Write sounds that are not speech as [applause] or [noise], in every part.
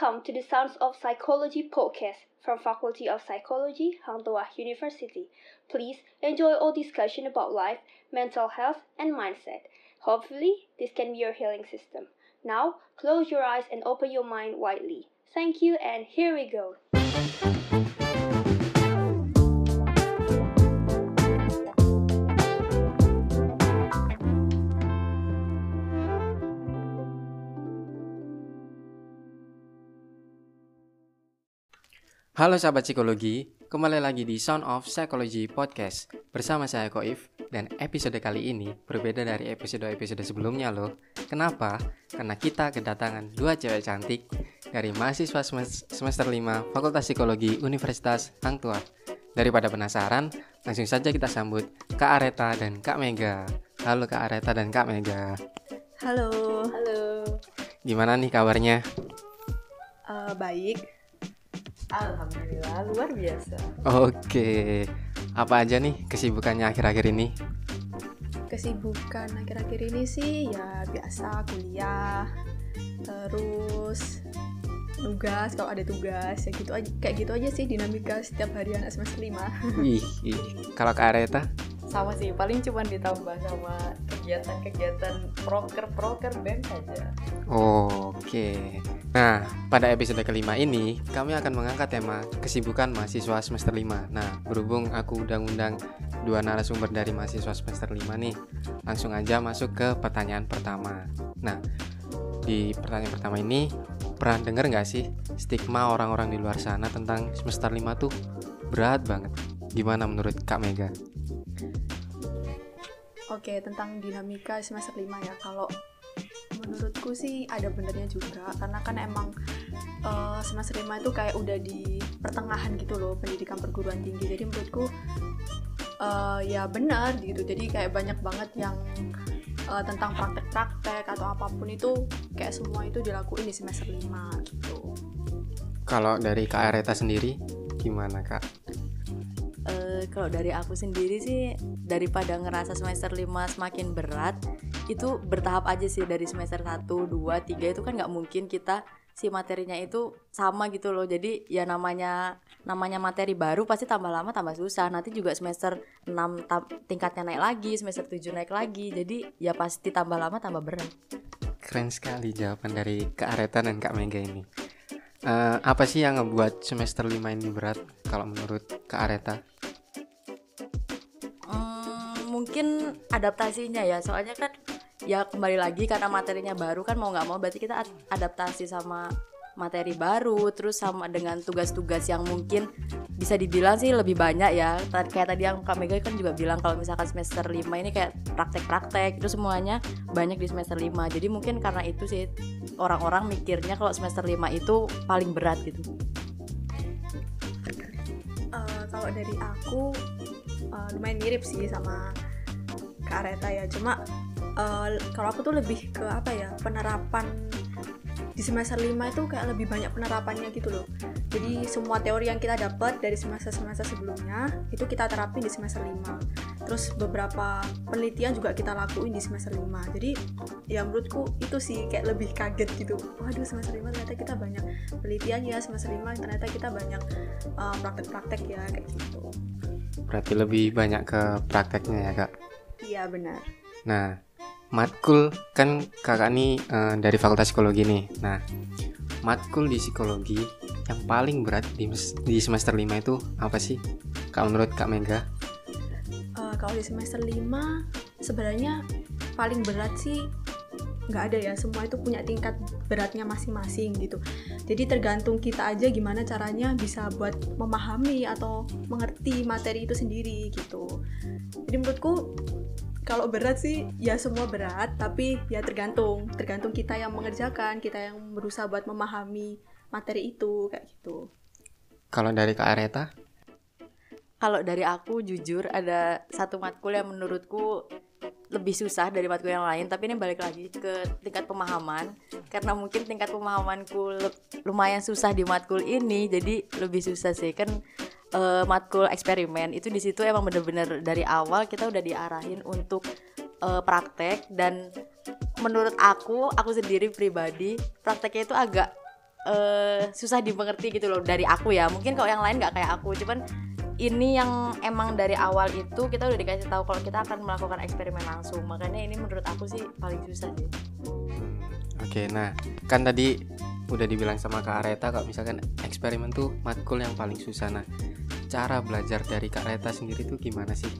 Welcome to the Sounds of Psychology podcast from Faculty of Psychology, Hang Tuah University. Please enjoy all discussion about life, mental health, and mindset. Hopefully, this can be your healing system. Now, close your eyes and open your mind widely. Thank you, and here we go. Halo sahabat psikologi, kembali lagi di Sound of Psychology Podcast bersama saya Koif dan episode kali ini berbeda dari episode-episode sebelumnya loh. Kenapa? Karena kita kedatangan dua cewek cantik dari mahasiswa semester 5 Fakultas Psikologi Universitas Hang Tuah. Daripada penasaran, langsung saja kita sambut Kak Areta dan Kak Mega. Halo Kak Areta dan Kak Mega. Halo. Halo. Gimana nih kabarnya? Uh, baik. Alhamdulillah luar biasa. Oke, apa aja nih kesibukannya akhir-akhir ini? Kesibukan akhir-akhir ini sih ya biasa kuliah, terus tugas kalau ada tugas ya gitu aja kayak gitu aja sih dinamika setiap hari anak semester 5 Ih, ih. kalau Kak Areta? Sama sih paling cuma ditambah sama kegiatan-kegiatan proker-proker BEM saja Oke. Nah, pada episode kelima ini kami akan mengangkat tema kesibukan mahasiswa semester 5. Nah, berhubung aku undang-undang dua narasumber dari mahasiswa semester 5 nih, langsung aja masuk ke pertanyaan pertama. Nah, di pertanyaan pertama ini pernah denger nggak sih stigma orang-orang di luar sana tentang semester 5 tuh berat banget. Gimana menurut Kak Mega? Oke, tentang dinamika semester 5 ya. Kalau menurutku sih ada benernya juga karena kan emang uh, semester 5 itu kayak udah di pertengahan gitu loh pendidikan perguruan tinggi. Jadi menurutku uh, ya benar gitu. Jadi kayak banyak banget yang uh, tentang praktek-praktek atau apa pun itu kayak semua itu dilakuin di semester 5 gitu. Kalau dari Kak Areta sendiri gimana Kak? Kalau dari aku sendiri sih daripada ngerasa semester 5 semakin berat itu bertahap aja sih. Dari semester 1, 2, 3 itu kan nggak mungkin kita si materinya itu sama gitu loh. Jadi ya namanya namanya materi baru pasti tambah lama tambah susah. Nanti juga semester 6 tingkatnya naik lagi semester 7 naik lagi. Jadi ya pasti tambah lama tambah berat. Keren sekali jawaban dari Kak Areta dan Kak Mega ini. Uh, apa sih yang ngebuat semester 5 ini berat kalau menurut Kak Areta mungkin adaptasinya ya. Soalnya kan ya kembali lagi karena materinya baru kan mau nggak mau berarti kita adaptasi sama materi baru terus sama dengan tugas-tugas yang mungkin bisa dibilang sih lebih banyak ya. Kayak tadi yang Kak Mega kan juga bilang kalau misalkan semester 5 ini kayak praktek-praktek itu semuanya banyak di semester 5 jadi mungkin karena itu sih orang-orang mikirnya kalau semester 5 itu paling berat gitu. Uh, kalau dari aku uh, lumayan mirip sih sama Kak Areta ya cuma uh, kalau aku tuh lebih ke apa ya penerapan. Di semester 5 itu kayak lebih banyak penerapannya gitu loh. Jadi semua teori yang kita dapat dari semester-semester sebelumnya itu kita terapin di semester 5 terus beberapa penelitian juga kita lakuin di semester 5 jadi ya menurutku itu sih kayak lebih kaget gitu. Waduh semester 5 ternyata kita banyak penelitian ya semester 5 ternyata kita banyak uh, praktek-praktek ya kayak gitu. Berarti lebih banyak ke prakteknya ya kak iya benar. Nah matkul kan kakak nih uh, dari fakultas psikologi nih. Nah matkul di psikologi yang paling berat di, di semester 5 itu apa sih kalau menurut kak Mega? Uh, kalau di semester 5 sebenarnya paling berat sih nggak ada ya. Semua itu punya tingkat beratnya masing-masing gitu jadi tergantung kita aja gimana caranya bisa buat memahami atau mengerti materi itu sendiri gitu. Jadi menurutku kalau berat sih ya semua berat tapi ya tergantung. Tergantung kita yang mengerjakan kita yang berusaha buat memahami materi itu kayak gitu. Kalau dari Kak Areta? Kalau dari aku jujur ada satu matkul yang menurutku lebih susah dari matkul yang lain tapi ini balik lagi ke tingkat pemahaman. Karena mungkin tingkat pemahamanku lumayan susah di matkul ini jadi lebih susah sih. Kan uh, matkul eksperimen itu di situ emang bener-bener dari awal kita udah diarahin untuk uh, praktek. Dan menurut aku aku sendiri pribadi prakteknya itu agak eh, susah dimengerti gitu loh dari aku ya. Mungkin kalau yang lain nggak kayak aku cuman ini yang emang dari awal itu kita udah dikasih tahu kalau kita akan melakukan eksperimen langsung makanya ini menurut aku sih paling susah sih Oke, nah kan tadi udah dibilang sama Kak Areta kalau misalkan eksperimen tuh matkul yang paling susah. Nah, cara belajar dari Kak Areta sendiri tuh gimana sih?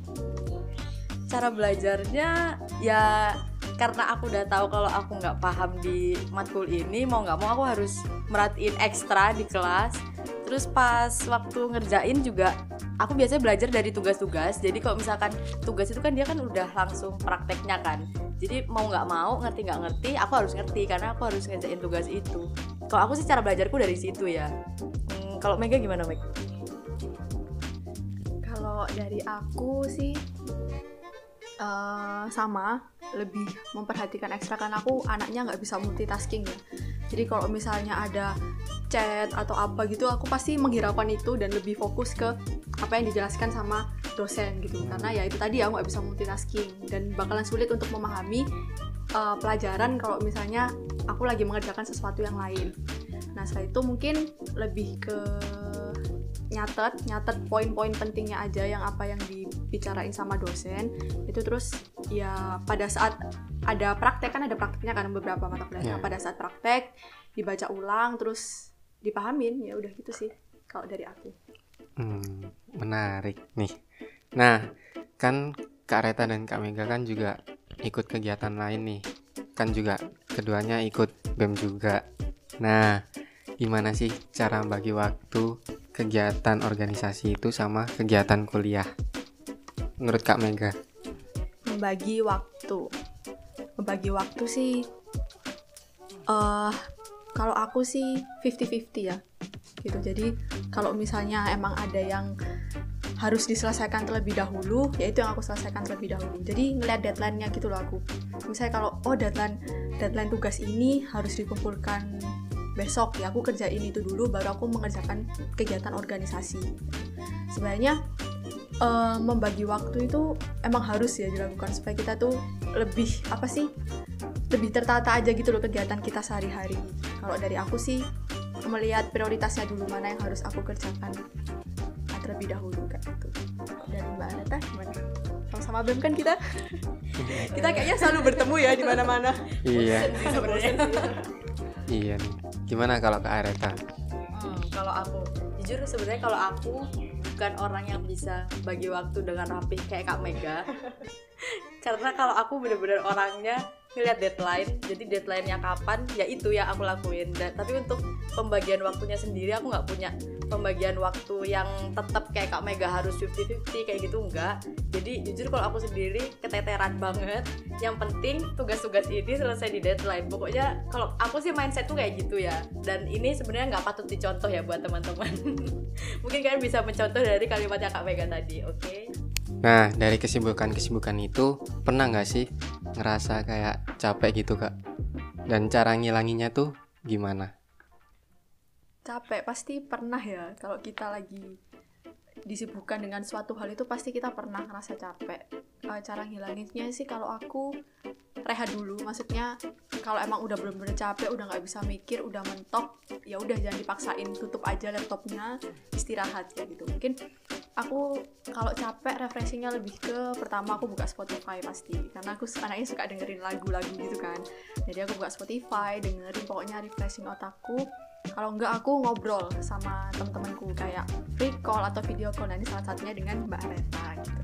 cara belajarnya ya karena aku udah tahu kalau aku nggak paham di matkul ini mau nggak mau aku harus merhatiin ekstra di kelas. Terus pas waktu ngerjain juga aku biasanya belajar dari tugas-tugas. Jadi kalau misalkan tugas itu kan dia kan udah langsung prakteknya kan. Jadi mau nggak mau ngerti nggak ngerti aku harus ngerti karena aku harus ngerjain tugas itu. Kalau aku sih cara belajarku dari situ ya. Hmm, kalau Mega gimana Meg? Kalau dari aku sih eh, sama lebih memperhatikan ekstra karena aku anaknya nggak bisa multitasking ya. Jadi kalau misalnya ada chat atau apa gitu, aku pasti menghiraukan itu dan lebih fokus ke apa yang dijelaskan sama dosen gitu. Karena ya itu tadi aku nggak bisa multitasking dan bakalan sulit untuk memahami eh, pelajaran kalau misalnya aku lagi mengerjakan sesuatu yang lain. Nah setelah itu mungkin lebih ke nyatet nyatet poin-poin pentingnya aja yang apa yang dibicarain sama dosen itu terus ya pada saat ada praktek kan ada prakteknya kan beberapa mata Ya. pelajaran pada saat praktek dibaca ulang terus dipahamin ya udah gitu sih kalau dari aku Hmm, menarik nih. Nah, kan Kak Reta dan Kak Mega kan juga ikut kegiatan lain nih. Kan juga keduanya ikut BEM juga. Nah, gimana sih cara bagi waktu kegiatan organisasi itu sama kegiatan kuliah? Menurut Kak Mega? membagi waktu. Membagi waktu sih eh kalau aku sih 50-50 ya gitu. Jadi kalau misalnya emang ada yang harus diselesaikan terlebih dahulu ya itu yang aku selesaikan terlebih dahulu. Jadi ngeliat deadline-nya gitu loh aku. Misalnya kalau oh deadline deadline tugas ini harus dikumpulkan besok ya aku kerjain itu dulu baru aku mengerjakan kegiatan organisasi. Sebenarnya eh, membagi waktu itu emang harus ya dilakukan supaya kita tuh lebih apa sih lebih tertata aja gitu loh kegiatan kita sehari-hari. Kalau dari aku sih melihat prioritasnya dulu mana yang harus aku kerjakan terlebih dahulu kayak gitu. Dari mbak Aneta gimana? Sama-sama bem kan kita? [laughs] Kita kayaknya selalu bertemu ya di mana-mana. Iya, [laughs] iya. Nih. Gimana kalau Kak Areta? Hmm, kalau aku jujur sebenarnya kalau aku bukan orang yang bisa bagi waktu dengan rapi kayak Kak Mega. [laughs] Karena kalau aku bener-bener orangnya ngeliat deadline, jadi deadline-nya kapan, ya itu yang aku lakuin. Dan, tapi untuk pembagian waktunya sendiri aku nggak punya pembagian waktu yang tetap kayak Kak Mega harus 50-50 kayak gitu enggak. Jadi jujur kalau aku sendiri keteteran banget. Yang penting tugas-tugas ini selesai di deadline. Pokoknya kalau aku sih mindset tuh kayak gitu ya. Dan ini sebenarnya nggak patut dicontoh ya buat teman-teman. [laughs] Mungkin kalian bisa mencontoh dari kalimatnya Kak Mega tadi, oke? Nah, dari kesibukan-kesibukan itu, pernah nggak sih ngerasa kayak capek gitu, Kak? Dan cara ngilanginya tuh gimana? capek pasti pernah ya. Kalau kita lagi disibukkan dengan suatu hal itu pasti kita pernah ngerasa capek. Eh, cara ngilanginnya sih kalau aku rehat dulu. Maksudnya kalau emang udah bener-bener capek udah nggak bisa mikir udah mentok ya udah jangan dipaksain. Tutup aja laptopnya istirahat ya gitu. Mungkin aku kalau capek refreshingnya lebih ke pertama aku buka Spotify pasti. Karena aku anaknya suka dengerin lagu-lagu gitu kan. Jadi aku buka Spotify dengerin pokoknya refreshing otakku. Kalau enggak aku ngobrol sama teman-temanku kayak free call atau video call. Nanti salah satunya dengan Mbak Reta gitu.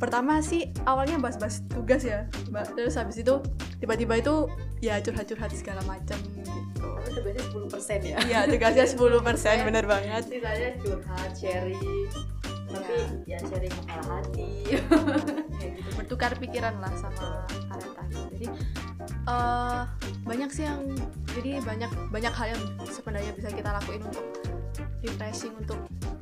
Pertama sih awalnya bahas-bahas tugas ya Mbak. Terus habis itu tiba-tiba itu ya curhat-curhat segala macam gitu Itu biasanya 10% ya. iya tugasnya 10% bener banget Sisanya curhat, sharing. Tapi ya sharing kepala hati. kayak gitu bertukar pikiran lah sama Areta jadi eh banyak sih yang jadi banyak banyak hal yang sebenarnya bisa kita lakuin untuk refreshing untuk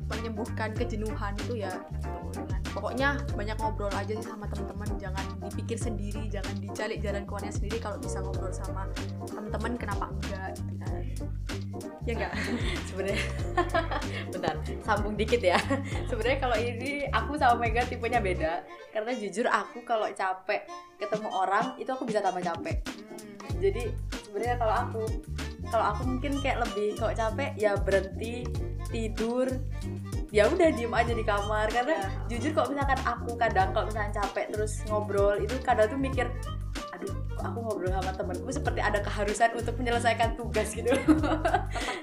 menyembuhkan kejenuhan itu ya gitu, dengan pokoknya banyak ngobrol aja sih sama teman-teman jangan dipikir sendiri jangan dicari jalan keluarnya sendiri kalau bisa ngobrol sama teman-teman kenapa enggak gitu kan. Ya enggak? [laughs] Sebenarnya [laughs] bentar sambung dikit ya. [laughs] Sebenarnya kalau ini aku sama Mega tipenya beda. Karena jujur aku kalau capek ketemu orang itu aku bisa tambah capek. Jadi sebenarnya kalau aku kalau aku mungkin kayak lebih kalau capek ya berhenti tidur ya udah diem aja di kamar karena Ya. jujur kalau misalkan aku kadang kalau misalkan capek terus ngobrol itu kadang tuh mikir aduh aku ngobrol sama temenku seperti ada keharusan untuk menyelesaikan tugas gitu.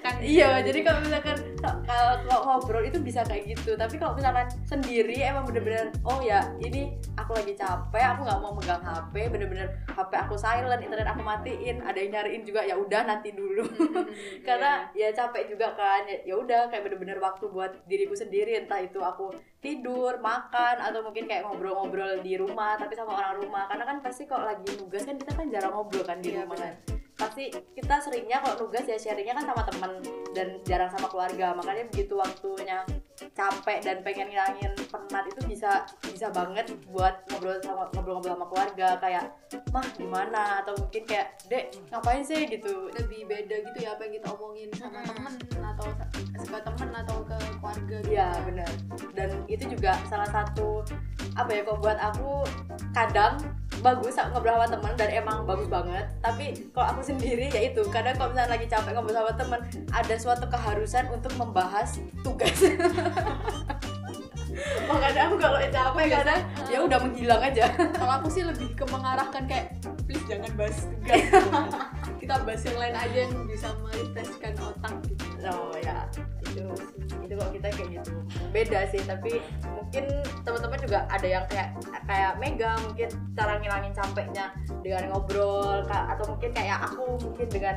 Kan iya jadi kalau misalkan kalau ngobrol itu bisa kayak gitu. Tapi kalau misalkan sendiri emang bener-bener oh ya ini aku lagi capek aku nggak mau megang HP bener-bener HP aku silent internet aku matiin ada yang nyariin juga ya udah nanti dulu. [laughs] Karena ya capek juga kan ya ya udah kayak bener-bener waktu buat diriku sendiri entah itu aku tidur makan atau mungkin kayak ngobrol-ngobrol di rumah tapi sama orang rumah. Karena kan pasti kalau lagi nugas kan kita kan jarang ngobrol kan di Iya, rumah. kan pasti kita seringnya kalau nugas ya sharingnya kan sama temen dan jarang sama keluarga. Makanya begitu waktunya capek dan pengen ngilangin penat itu bisa bisa banget buat ngobrol sama ngobrol-ngobrol sama keluarga kayak mah gimana atau mungkin kayak dek ngapain sih gitu lebih beda gitu ya apa yang kita omongin sama Mm-mm. temen atau ke temen atau ke keluarga gitu. Iya benar. Dan itu juga salah satu apa ya kok buat aku kadang bagus ngobrol sama teman dan emang bagus banget. Tapi kalau aku sendiri ya itu kadang kalau misalnya lagi capek ngobrol sama teman ada suatu keharusan untuk membahas tugas. [laughs] [laughs] Makanya aku kalau capek kadang ya udah menghilang aja. kalau aku sih lebih ke mengarahkan kayak please jangan bahas tugas [laughs] kita bahas yang lain aja yang bisa merefreshkan otak gitu. Oh ya. Itu itu kok kita kayak gitu. Beda sih tapi mungkin teman-teman juga ada yang kayak kayak Mega mungkin cara ngilangin capeknya dengan ngobrol atau mungkin kayak aku mungkin dengan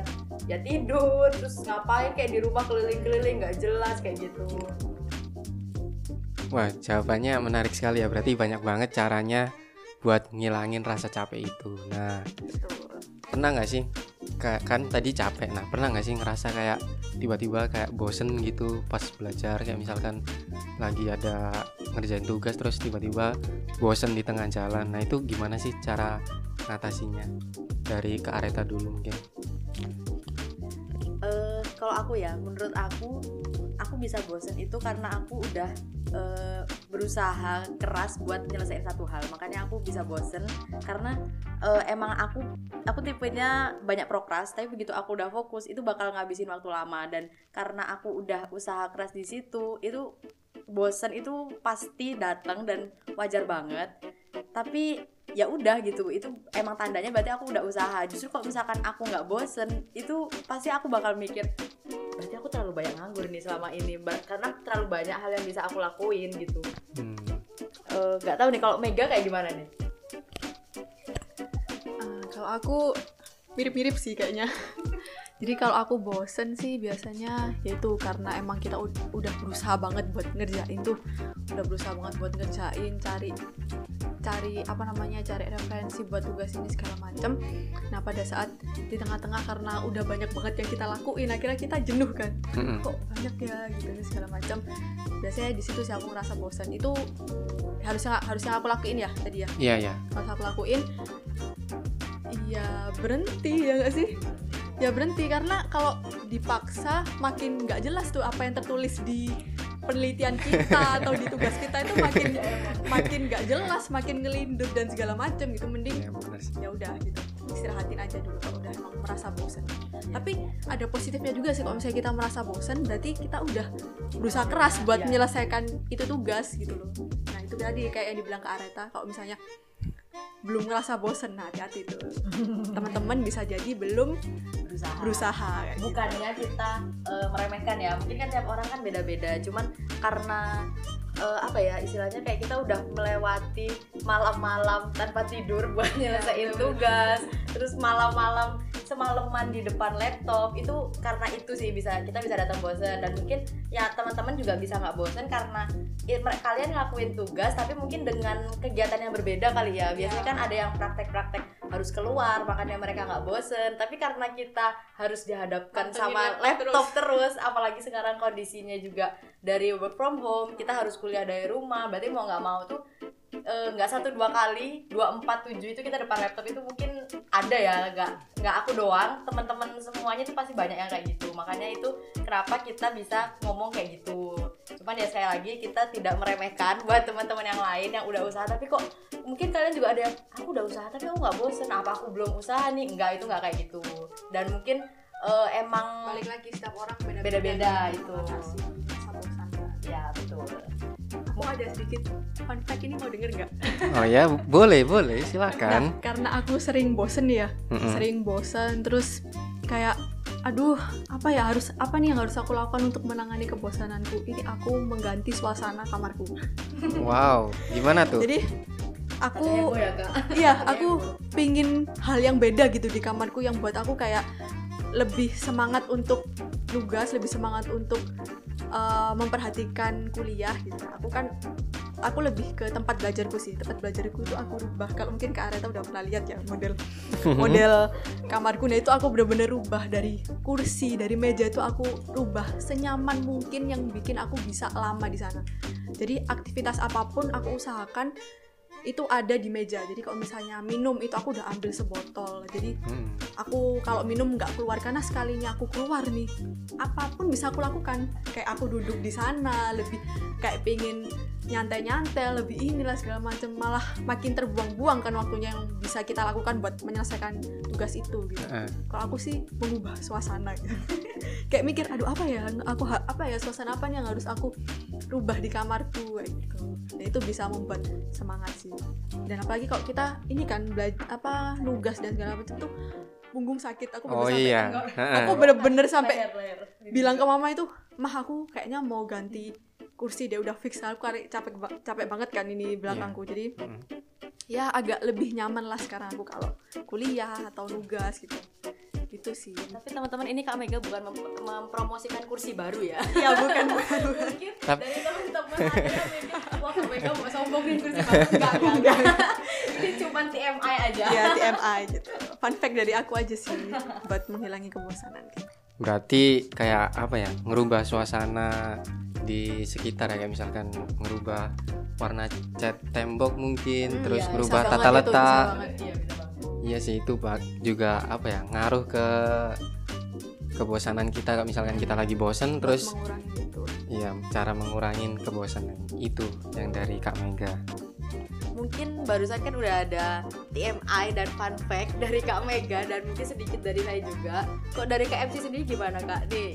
ya tidur terus ngapain kayak di rumah keliling-keliling nggak jelas kayak gitu Wah, jawabannya menarik sekali ya. Berarti banyak banget caranya buat ngilangin rasa capek itu. Nah, pernah nggak sih? Ka- kan tadi capek. Nah, pernah nggak sih ngerasa kayak tiba-tiba kayak bosen gitu pas belajar? Kayak misalkan lagi ada ngerjain tugas terus tiba-tiba bosen di tengah jalan. Nah, itu gimana sih cara ngatasinya? Dari ke Areta dulu mungkin. Kalau aku ya menurut aku aku bisa bosen itu karena aku udah eh, berusaha keras buat nyelesain satu hal. Makanya aku bisa bosen karena eh, emang aku aku tipenya banyak prokras tapi begitu aku udah fokus itu bakal ngabisin waktu lama. Dan karena aku udah usaha keras di situ itu bosen itu pasti datang dan wajar banget. Tapi ya udah gitu itu emang tandanya berarti aku udah usaha. Justru kalau misalkan aku nggak bosen itu pasti aku bakal mikir aku terlalu banyak nganggur nih selama ini karena terlalu banyak hal yang bisa aku lakuin gitu. Hmm. Eh, nggak tahu nih kalau Mega kayak gimana nih? Ah, kalau aku mirip-mirip sih kayaknya. [laughs] Jadi kalau aku bosen sih biasanya yaitu karena emang kita ud- udah berusaha banget buat ngerjain tuh. Udah berusaha banget buat ngerjain cari cari apa namanya cari referensi buat tugas ini segala macem. Nah pada saat di tengah-tengah karena udah banyak banget yang kita lakuin akhirnya kita jenuh kan. Mm-mm. kok banyak ya gitu segala macam biasanya di situ sih aku ngerasa bosan itu harusnya harusnya aku lakuin ya tadi ya? Iya, iya. harus aku lakuin iya berhenti ya nggak sih? Ya berhenti karena kalau dipaksa makin nggak jelas tuh apa yang tertulis di penelitian kita atau di tugas kita itu makin makin nggak jelas makin ngelindur dan segala macam gitu mending Iya, benar sih. ya udah gitu istirahatin aja dulu kalau udah emang merasa bosan tapi ada positifnya juga sih kalau misalnya kita merasa bosan berarti kita udah berusaha keras buat Iya. menyelesaikan itu tugas gitu loh nah itu tadi kayak yang dibilang ke Areta kalau misalnya belum ngerasa bosan nah hati-hati tuh [laughs] teman-teman bisa jadi belum berusaha berusaha gitu. bukannya kita eh, meremehkan ya mungkin kan tiap orang kan beda-beda cuman karena eh, apa ya istilahnya kayak kita udah melewati malam-malam tanpa tidur buat nyelesain bener-bener. tugas terus malam-malam semalaman di depan laptop itu karena itu sih bisa kita bisa datang bosan dan mungkin ya teman-teman juga bisa nggak bosan karena ya, kalian ngelakuin tugas tapi mungkin dengan kegiatan yang berbeda kali ya biasanya Iya. kan ada yang praktek-praktek harus keluar makanya mereka nggak bosen tapi karena kita harus dihadapkan Pantengin sama laptop laptop terus. apalagi sekarang kondisinya juga dari work from home kita harus kuliah dari rumah berarti mau nggak mau tuh eh, nggak satu dua kali dua empat tujuh itu kita depan laptop itu mungkin ada ya nggak nggak aku doang teman-teman semuanya tuh pasti banyak yang kayak gitu. Makanya itu kenapa kita bisa ngomong kayak gitu. Cuman ya sekali lagi kita tidak meremehkan buat teman-teman yang lain yang udah usaha. Tapi kok mungkin kalian juga ada yang aku udah usaha tapi aku nggak bosen. Apa aku belum usaha nih? Enggak itu nggak kayak gitu. Dan mungkin eh, emang balik lagi setiap orang Beda-beda. Itu. Ya betul Aku ada sedikit fun fact ini mau denger nggak? [laughs] Oh ya, boleh, boleh, silakan. Nah, karena aku sering bosen ya, Mm-mm. sering bosen terus kayak aduh apa ya harus apa nih yang harus aku lakukan untuk menangani kebosananku ini aku mengganti suasana kamarku [laughs] Wow, gimana tuh? jadi aku ya kak iya aku pingin hal yang beda gitu di kamarku yang buat aku kayak lebih semangat untuk nugas lebih semangat untuk uh, memperhatikan kuliah gitu. Aku kan aku lebih ke tempat belajarku sih. Tempat belajarku itu aku rubah. Kalau mungkin Kak Areta udah pernah lihat ya model [laughs] model kamarku. Nah itu aku bener-bener rubah dari kursi dari meja itu aku rubah senyaman mungkin yang bikin aku bisa lama di sana. Jadi aktivitas apa pun aku usahakan itu ada di meja. Jadi kalau misalnya minum itu aku udah ambil sebotol. Jadi Hmm. aku kalau minum nggak keluar karena sekalinya aku keluar nih apa pun bisa aku lakukan. Kayak aku duduk di sana lebih kayak pengen nyantai-nyantai lebih inilah segala macam. Malah makin terbuang-buang kan waktunya yang bisa kita lakukan buat menyelesaikan tugas itu gitu. Eh, kalau aku sih mengubah suasana. Gitu. [laughs] kayak mikir aduh apa ya? Aku apa ya? Suasana apa yang harus aku rubah di kamarku? Gitu. Dan itu bisa membuat semangat sih dan apalagi kalau kita ini kan belajar apa nugas dan segala macam tuh punggung sakit. Aku Oh bener sampai- iya. aku bener-bener sampai bilang ke mama itu mah aku kayaknya mau ganti kursi deh udah fix aku kari- capek capek banget kan ini belakangku. Jadi Mm. ya agak lebih nyaman lah sekarang aku kalau kuliah atau nugas gitu. Gitu sih. Tapi teman-teman ini kak Mega bukan mem- mempromosikan kursi baru ya? Ya bukan bukan mungkin dari teman-teman ada yang mikir wah mau sombongin kursi baru enggak enggak [laughs] ini cuma TMI aja ya TMI gitu fun fact dari aku aja sih buat menghilangi kebosanan gitu. Berarti kayak apa ya? Ngerubah suasana di sekitar ya kayak misalkan ngerubah warna cat tembok mungkin, Hmm, terus iya, ngerubah bisa tata letak. iya Iya sih itu Pak juga apa ya? Ngaruh ke kebosanan kita kalau misalkan kita lagi bosen Buat terus mengurangi iya cara mengurangin kebosanan itu yang dari Kak Mega. Mungkin barusan kan udah ada TMI dan fun fact dari Kak Mega dan mungkin sedikit dari saya juga. Kok dari Kak MC sendiri gimana Kak? Nih.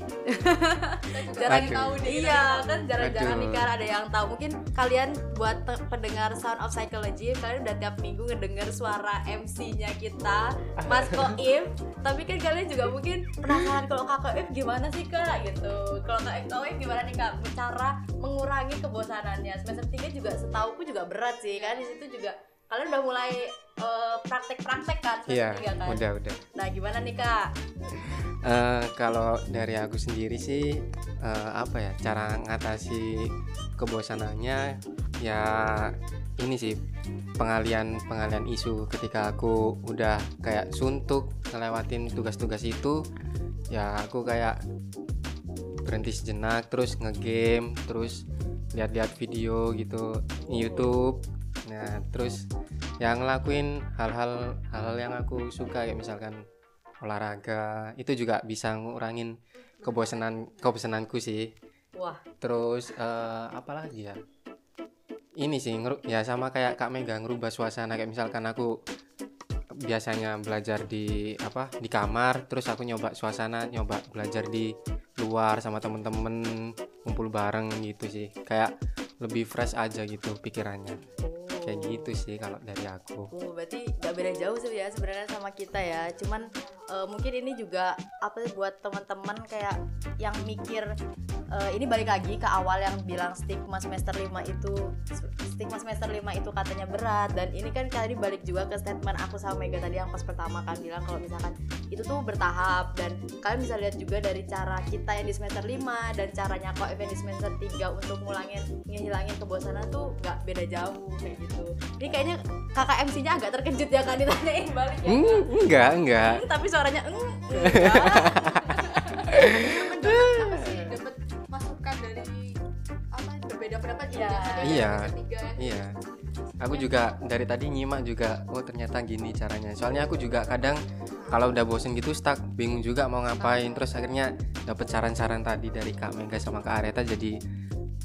[laughs] jarang Aduh. tahu nih. Iya, kan jarang-jarang nih kan ada yang tahu. Mungkin kalian buat pendengar Sound of Psychology, kalian udah tiap minggu ngedenger suara MC-nya kita, Mas Koif. Tapi kan kalian juga mungkin penasaran kalau Kak Koif gimana sih Kak gitu. Kalau Kak Koif gimana nih Kak cara mengurangi kebosanannya? Semester 3 juga setauku juga berat sih kan di situ juga kalian udah mulai eh, praktek-praktek kan semester Iya, 3 kan. udah udah. Nah, gimana nih Kak? Eh, kalau dari aku sendiri sih eh, apa ya cara ngatasi kebosanannya ya ini sih pengalian pengalian isu ketika aku udah kayak suntuk ngelewatin tugas-tugas itu ya aku kayak berhenti sejenak terus ngegame terus lihat-lihat video gitu di YouTube. Nah terus yang ngelakuin hal-hal hal-hal yang aku suka kayak misalkan olahraga itu juga bisa ngurangin kebosanan kebosananku sih. Wah, terus eh, apa lagi ya? Ini sih ngeru- ya sama kayak Kak Mega ngerubah suasana. Kayak misalkan aku biasanya belajar di apa di kamar terus aku nyoba suasana nyoba belajar di luar sama temen-temen kumpul bareng gitu sih. Kayak lebih fresh aja gitu pikirannya kayak gitu sih kalau dari aku Oh, berarti gak beda jauh sih ya sebenarnya sama kita ya. Cuman eh, mungkin ini juga apa sih buat teman-teman kayak yang mikir eh, ini balik lagi ke awal yang bilang stigma semester 5 itu stigma semester 5 itu katanya berat dan ini kan tadi balik juga ke statement aku sama Mega tadi yang pas pertama kan bilang kalau misalkan itu tuh bertahap dan kalian bisa lihat juga dari cara kita yang di semester 5 dan caranya kok event di semester 3 untuk ngulangin ngehilangin kebosanan tuh gak beda jauh kayak gitu. Ini kayaknya kakak MC-nya agak terkejut ya kan ditanyain balik ya. Hmm, enggak enggak Hmm, tapi suaranya "Mm, enggak. apa sih dapat masukan dari apa berbeda pendapat Iya. Iya. Ketiga. Iya. Aku juga dari tadi nyimak juga, oh ternyata gini caranya. Soalnya aku juga kadang kalau udah bosen gitu stuck, bingung juga mau ngapain. Terus akhirnya dapet saran-saran tadi dari Kak Mega sama Kak Areta jadi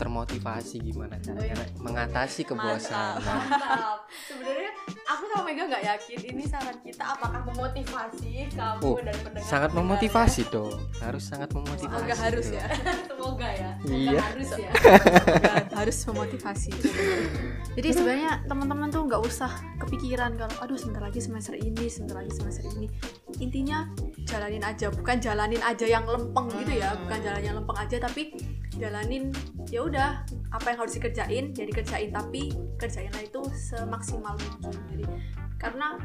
termotivasi gimana caranya mengatasi kebosanan. Mantap. Sebenarnya aku sama Mega nggak yakin ini saran kita apakah memotivasi kamu Oh, dan pendengar sangat memotivasi dong harus sangat memotivasi Semoga harus dong. ya. [laughs] semoga ya semoga Iya. harus ya Semoga harus memotivasi. Jadi sebenarnya teman-teman tuh nggak usah kepikiran kalau aduh sebentar lagi semester ini, sebentar lagi semester ini. Intinya jalanin aja, bukan jalanin aja yang lempeng gitu ya, bukan jalan yang lempeng aja tapi jalanin ya udah apa yang harus dikerjain ya dikerjain tapi kerjainlah itu semaksimal mungkin. Jadi karena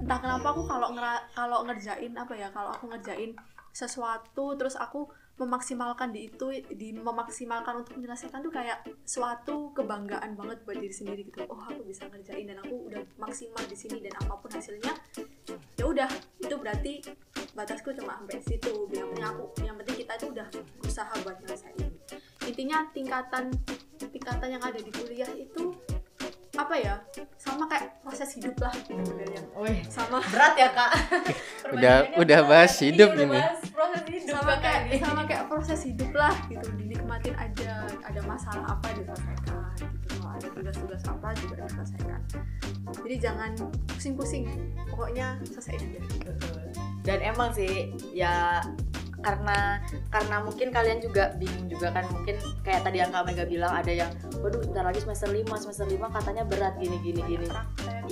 entah kenapa aku kalau kalau ngerjain apa ya kalau aku ngerjain sesuatu terus aku memaksimalkan di itu di memaksimalkan untuk menyelesaikan tuh kayak suatu kebanggaan banget buat diri sendiri gitu. Oh aku bisa ngerjain dan aku udah maksimal di sini dan apa pun hasilnya ya udah. Itu berarti batasku cuma sampai situ. Yang penting aku yang penting kita itu udah berusaha buat nyelesain intinya tingkatan tingkatan yang ada di kuliah itu apa ya? Sama kayak proses hidup lah gitu sebenarnya. Wih, sama. berat ya kak. [laughs] Udah- udah bahas hidup udah ini. bahas proses hidup sama Kak, kayak ini. sama kayak proses hidup lah gitu. Dinikmatin aja ada masalah apa diselesaikan gitu. Kalau ada tugas-tugas apa juga diselesaikan. Jadi jangan pusing-pusing. Pokoknya selesai aja. Dan emang sih ya karena karena mungkin kalian juga bingung juga kan mungkin kayak tadi yang Kak Mega bilang ada yang waduh bentar lagi semester 5 semester 5 katanya berat gini gini gini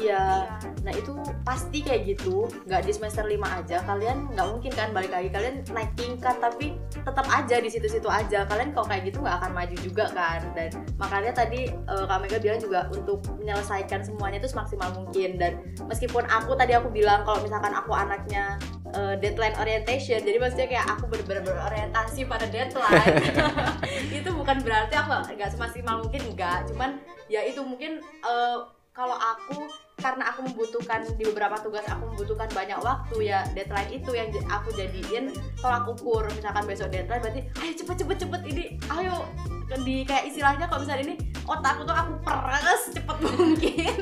Iya. Nah itu pasti kayak gitu, nggak di semester 5 aja. Kalian nggak mungkin kan balik lagi, kalian naik tingkat tapi tetap aja di situ-situ aja. Kalian kalau kayak gitu nggak akan maju juga kan. Dan makanya tadi eh, Kak Mega bilang juga untuk menyelesaikan semuanya itu semaksimal mungkin. Dan meskipun aku tadi aku bilang kalau misalkan aku anaknya eh, deadline orientation, jadi maksudnya kayak aku bener-bener berorientasi pada deadline. [laughs] itu bukan berarti aku nggak semaksimal mungkin enggak. Cuman ya itu mungkin eh, kalau aku karena aku membutuhkan di beberapa tugas aku membutuhkan banyak waktu ya deadline itu yang aku jadiin. Tolak ukur misalkan besok deadline berarti ayo cepet cepet cepet ini ayo. Di kayak istilahnya kalau misalnya ini otakku tuh aku peres cepet [laughs] mungkin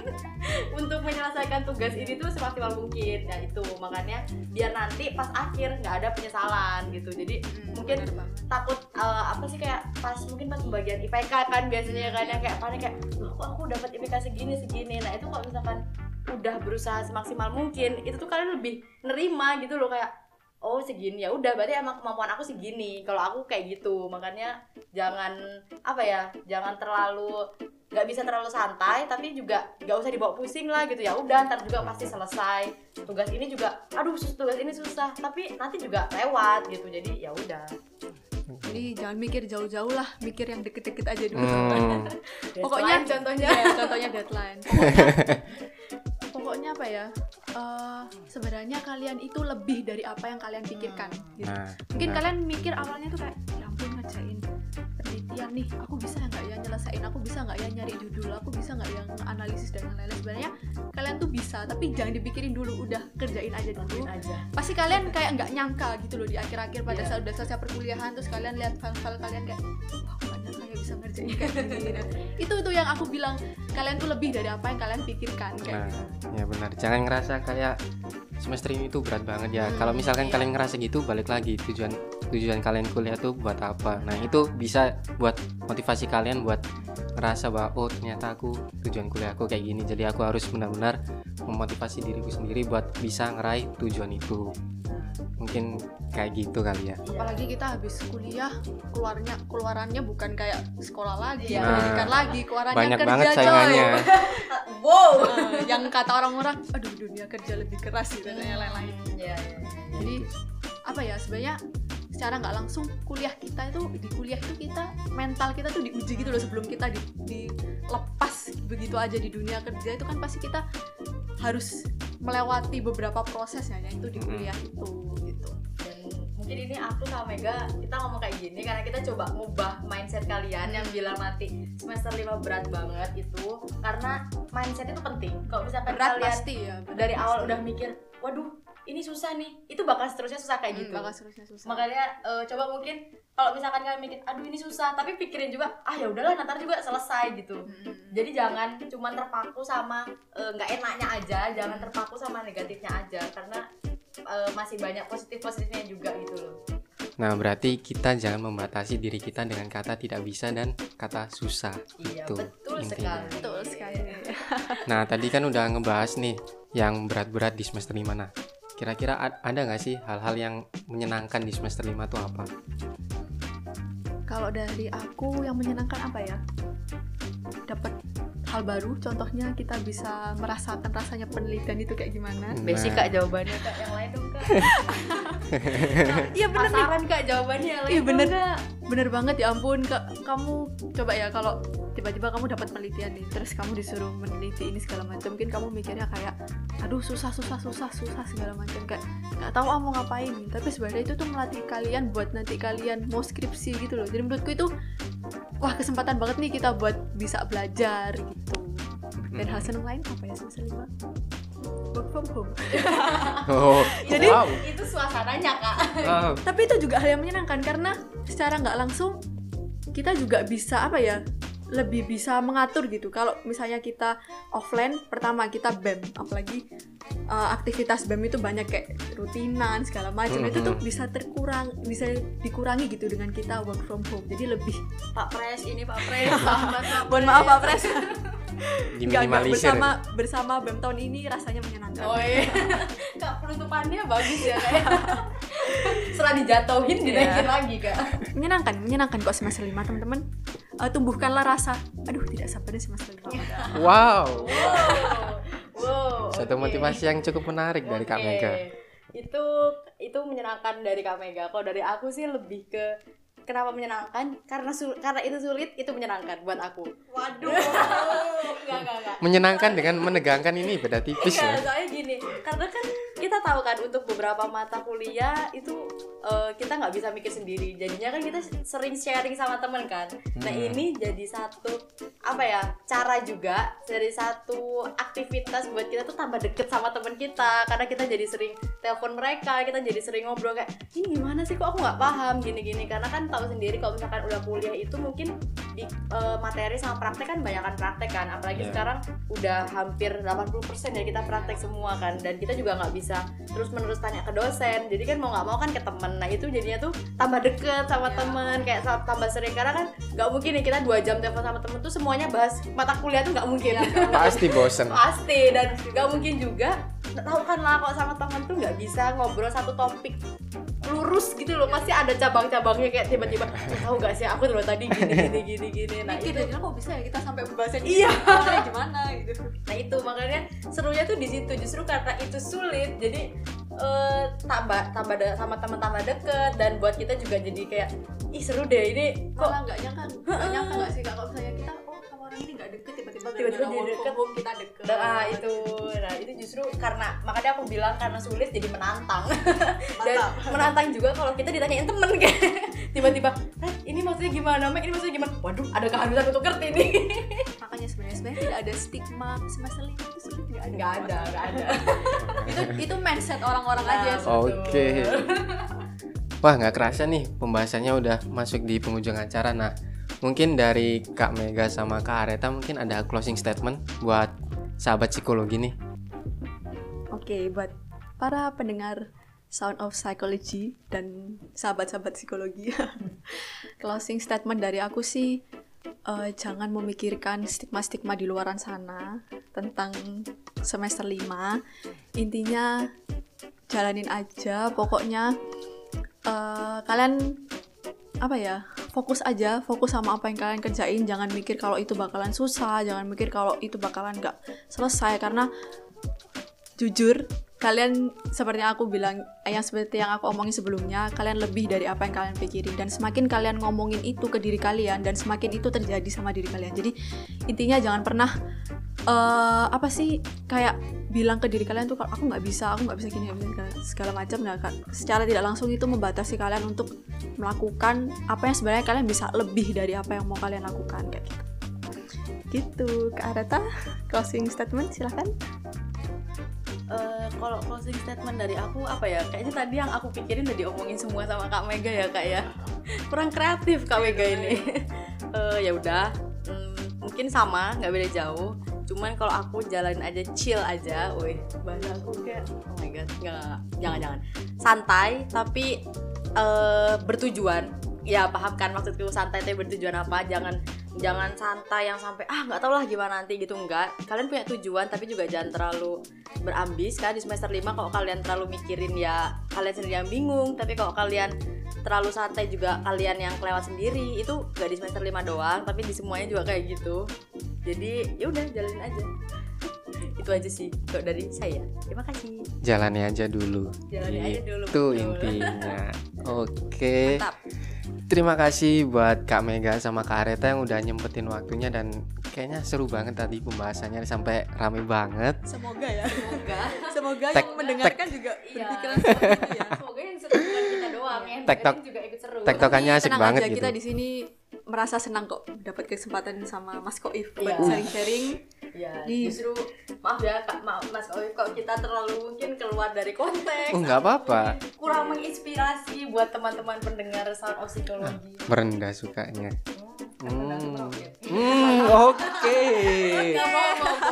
untuk menyelesaikan tugas ini tuh semaksimal mungkin. Ya itu. Makanya biar nanti pas akhir nggak ada penyesalan gitu. Jadi mungkin Bener banget. takut eh, apa sih kayak pas mungkin pas pembagian IPK kan biasanya kan yang kayak panik kayak "Loh, kok aku dapat IPK segini segini. Nah itu kalau misalkan udah berusaha semaksimal mungkin itu tuh kalian lebih nerima gitu loh kayak oh segini. Ya udah berarti emang kemampuan aku segini. Kalau aku kayak gitu makanya jangan apa ya jangan terlalu nggak bisa terlalu santai tapi juga nggak usah dibawa pusing lah gitu. Ya udah ntar juga pasti selesai. Tugas ini juga aduh sus- tugas ini susah tapi nanti juga lewat gitu. Jadi ya udah. Jadi jangan mikir jauh-jauh lah mikir yang deket-deket aja dulu. Hmm. [laughs] Pokoknya- contohnya. Ya, contohnya deadline. Pokoknya, [laughs] pokoknya apa ya? eh, sebenarnya kalian itu lebih dari apa yang kalian pikirkan. gitu. Nah, Mungkin benar. kalian mikir awalnya tuh kayak, ya penelitian nih, aku bisa nggak ya nyelesain, aku bisa nggak ya nyari judul, aku bisa nggak ya analisis dan yang lain-lain. Sebenarnya kalian tuh bisa, tapi jangan dipikirin dulu, udah kerjain aja dulu. aja Pasti kalian kayak nggak nyangka gitu loh di akhir-akhir pada Iya. saat udah selesai perkuliahan terus kalian lihat file-file kalian kayak, wah ya bisa ngerjain kayak gini. Nah, [laughs] itu itu yang aku bilang kalian tuh lebih dari apa yang kalian pikirkan kayak Nah, gitu. ya benar. Jangan ngerasa kayak semester ini tuh berat banget ya. Hmm, Kalau misalkan iya. kalian ngerasa gitu, balik lagi tujuan tujuan kalian kuliah tuh buat apa. Nah, itu bisa buat motivasi kalian buat ngerasa bahwa oh ternyata aku tujuan kuliah aku kayak gini. Jadi aku harus benar-benar memotivasi diriku sendiri buat bisa ngeraih tujuan itu. Mungkin kayak gitu kali ya. apalagi kita habis kuliah keluarnya keluarannya bukan kayak sekolah lagi Iya. pendidikan lagi keluarannya Banyak kerja banget coy. saingannya. [laughs] wow Eh, yang kata orang-orang aduh dunia kerja lebih keras gitu dan yang lain-lain ya, ya. jadi apa ya sebenarnya secara nggak langsung kuliah kita itu di kuliah itu kita mental kita tuh diuji gitu loh sebelum kita di, dilepas begitu aja di dunia kerja itu kan pasti kita harus melewati beberapa prosesnya yaitu di Mm-mm. kuliah itu gitu dan mungkin ini aku sama Mega kita ngomong kayak gini karena kita coba ngubah mindset kalian yang bilang nanti semester 5 berat banget itu karena mindset itu penting kalau misalkan berat kalian pasti ya berat dari awal pasti. udah mikir waduh ini susah nih itu bakal seterusnya susah kayak Hmm, gitu bakal seterusnya susah makanya eh, coba mungkin kalau misalkan kalian mikir aduh ini susah tapi pikirin juga ah ya udahlah nanti juga selesai gitu Hmm. jadi jangan cuma terpaku sama eh, nggak enaknya aja jangan terpaku sama negatifnya aja karena eh, masih banyak positif positifnya juga gitu loh Nah, berarti kita jangan membatasi diri kita dengan kata tidak bisa dan kata susah. iya Gitu. betul intinya. sekali. betul sekali Nah, tadi kan udah ngebahas nih yang berat-berat di semester 5 nah. Kira-kira ad- ada nggak sih hal-hal yang menyenangkan di semester 5 tuh apa? kalau dari aku yang menyenangkan apa ya dapat hal baru contohnya kita bisa merasakan rasanya penelitian itu kayak gimana. Basic Nah. kak jawabannya. Kak yang lain dong kak. [laughs] iya bener nih. Penasaran kak jawabannya yang lain iya dong, bener. Kak. bener banget ya ampun. Kak, kamu coba ya kalau tiba-tiba kamu dapat penelitian nih terus kamu disuruh meneliti ini segala macam mungkin kamu mikirnya kayak aduh susah susah susah susah segala macam. Kayak nggak tahu ah mau ngapain. Nih tapi sebenarnya itu tuh melatih kalian buat nanti kalian mau skripsi gitu loh. Jadi menurutku itu wah kesempatan banget nih kita buat bisa belajar gitu dan hal seneng lain apa ya semester lima work from home [laughs] Oh, Jadi- wow. Itu suasananya kak. Wow. tapi itu juga hal yang menyenangkan karena secara nggak langsung kita juga bisa apa ya lebih bisa mengatur gitu kalau misalnya kita offline pertama kita bem apalagi uh, aktivitas bem itu banyak kayak rutinan segala macam itu tuh Mhm. bisa terkurang bisa dikurangi gitu dengan kita work from home jadi lebih Pak Pres ini Pak Pres. [laughs] [laughs] Mohon maaf pak pres [laughs] Diminimalisir. bersama bersama bem tahun ini rasanya menyenangkan Oh iya. Kak penutupannya bagus ya kayak. [laughs] Setelah dijatuhin dinaikin lagi kak. menyenangkan menyenangkan kok semester lima teman-teman Uh, tumbuhkanlah rasa aduh tidak sabar nih semester lima Wow. Wow. [laughs] Satu oke. motivasi yang cukup menarik dari Kak. Mega. Itu itu menyenangkan dari Kak Mega. Kalau dari aku sih lebih ke kenapa menyenangkan? Karena sul- karena itu sulit, itu menyenangkan buat aku. Waduh. [laughs] enggak, enggak, enggak. Menyenangkan dengan menegangkan ini beda tipis Enggak, ya. soalnya gini, karena kan kita tahu kan untuk beberapa mata kuliah itu eh, kita nggak bisa mikir sendiri. Jadinya kan kita sering sharing sama temen kan. Nah Hmm. ini jadi satu apa ya cara juga dari satu aktivitas buat kita tuh tambah deket sama temen kita karena kita jadi sering telepon mereka, kita jadi sering ngobrol kayak ini gimana sih kok aku nggak paham gini-gini karena kan tahu sendiri kalau misalkan udah kuliah itu mungkin di eh, materi sama praktek kan banyak kan praktek kan apalagi Iya. sekarang udah hampir 80% ya kita praktek semua kan dan kita juga nggak bisa terus menerus tanya ke dosen. Jadi kan mau nggak mau kan ke temen. Nah itu jadinya tuh tambah deket sama temen kayak tambah sering. Karena kan nggak mungkin nih kita dua jam telepon sama temen tuh semuanya bahas mata kuliah tuh nggak mungkin. Pasti bosen. pasti. Dan nggak mungkin juga tahu kan lah kok sama temen tuh nggak bisa ngobrol satu topik lurus gitu loh pasti ada cabang-cabangnya kayak tiba-tiba tahu gak sih aku dulu tadi gini gini gini gini. Nah mikir itu kok bisa ya kita sampai pembahasan Iya. gimana gitu. Nah itu makanya serunya tuh di situ justru karena itu sulit jadi eh, tambah tambah de- sama teman tambah deket dan buat kita juga jadi kayak ih seru deh ini kok nggak nyangka nggak nyangka nggak sih kalau misalnya kita orang ini nggak deket tiba-tiba Tiba-tiba jadi deket. home kita deket. Nah itu. Nah itu justru karena makanya aku bilang karena sulit jadi menantang. Dan menantang juga kalau kita ditanyain temen kayak [laughs] tiba-tiba "Red, ini maksudnya gimana Mek? Ini maksudnya gimana? Waduh ada keharusan untuk ngerti nih. [laughs] Makanya sebenarnya sebenarnya tidak ada stigma semester lima itu sulit nggak ada. Nggak ada nggak ada. [laughs] Itu itu mindset orang-orang Nah, aja. Oke. Wah nggak kerasa nih pembahasannya udah masuk di penghujung acara. Nah mungkin dari Kak Mega sama Kak Areta mungkin ada closing statement buat sahabat psikologi nih. Oke, buat para pendengar Sound of Psychology dan sahabat-sahabat psikologi. [laughs] Closing statement dari aku sih eh, jangan memikirkan stigma-stigma di luaran sana tentang semester 5. Intinya jalanin aja, pokoknya eh, kalian apa ya fokus aja fokus sama apa yang kalian kerjain. Jangan mikir kalau itu bakalan susah jangan mikir kalau itu bakalan nggak selesai. Karena jujur kalian seperti yang aku bilang eh, yang seperti yang aku omongin sebelumnya kalian lebih dari apa yang kalian pikirin. Dan semakin kalian ngomongin itu ke diri kalian dan semakin itu terjadi sama diri kalian. Jadi intinya jangan pernah eh, apa sih kayak bilang ke diri kalian tuh kalau aku nggak bisa aku nggak bisa gini segala, macam. Nah kan secara tidak langsung itu membatasi kalian untuk melakukan apa yang sebenarnya kalian bisa lebih dari apa yang mau kalian lakukan kayak gitu. Gitu Kak Areta closing statement silahkan Eh, kalau closing statement dari aku apa ya? Kayaknya tadi yang aku pikirin udah diomongin semua sama Kak Mega ya Kak ya. Kurang kreatif Kak Mega ini. [laughs] Eh, ya udah hmm, mungkin sama nggak beda jauh cuman kalau aku jalanin aja chill aja wih bahasa aku kayak oh my god nggak jangan jangan. Santai tapi eh, bertujuan. Ya paham kan maksudku santai tapi bertujuan apa? Jangan jangan santai yang sampai ah nggak tau lah gimana nanti gitu enggak kalian punya tujuan tapi juga jangan terlalu berambis kan di semester 5 kalau kalian terlalu mikirin ya kalian sendiri yang bingung. Tapi kalau kalian terlalu santai juga kalian yang kelewat sendiri itu gak di semester 5 doang tapi di semuanya juga kayak gitu. Jadi ya udah jalanin aja. Itu aja sih kalau dari saya. Terima kasih. Jalani aja dulu. Jalani aja dulu, itu intinya. [laughs] Oke. Mantap. Terima kasih buat Kak Mega sama Kak Areta yang udah nyempetin waktunya dan kayaknya seru banget tadi pembahasannya sampai rame banget. Semoga ya. Semoga. [laughs] Semoga Tek- yang mendengarkan juga Iya. berpikiran seperti itu ya. Semoga yang seru kita doang yang Tektok. juga ikut seru. Tektokannya asik banget aja, gitu kita di sini merasa senang kok dapat kesempatan sama Mas Koif buat Iya. sharing-sharing Ya, Di- justru maaf ya Kak, maaf Mas Oif kalau kita terlalu mungkin keluar dari konteks. Oh, nggak apa-apa. Kurang menginspirasi buat teman-teman pendengar Sound of Psychology. merendah sukanya Hmm. Hmm, Hmm, oke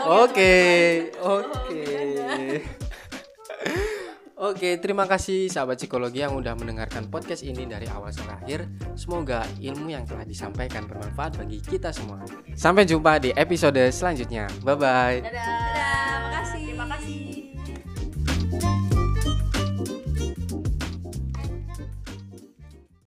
Oke, oke. Oke, terima kasih sahabat psikologi yang udah mendengarkan podcast ini dari awal sampai akhir. Semoga ilmu yang telah disampaikan bermanfaat bagi kita semua. Sampai jumpa di episode selanjutnya. Bye bye. Dadah. Dadah, makasih. Terima kasih.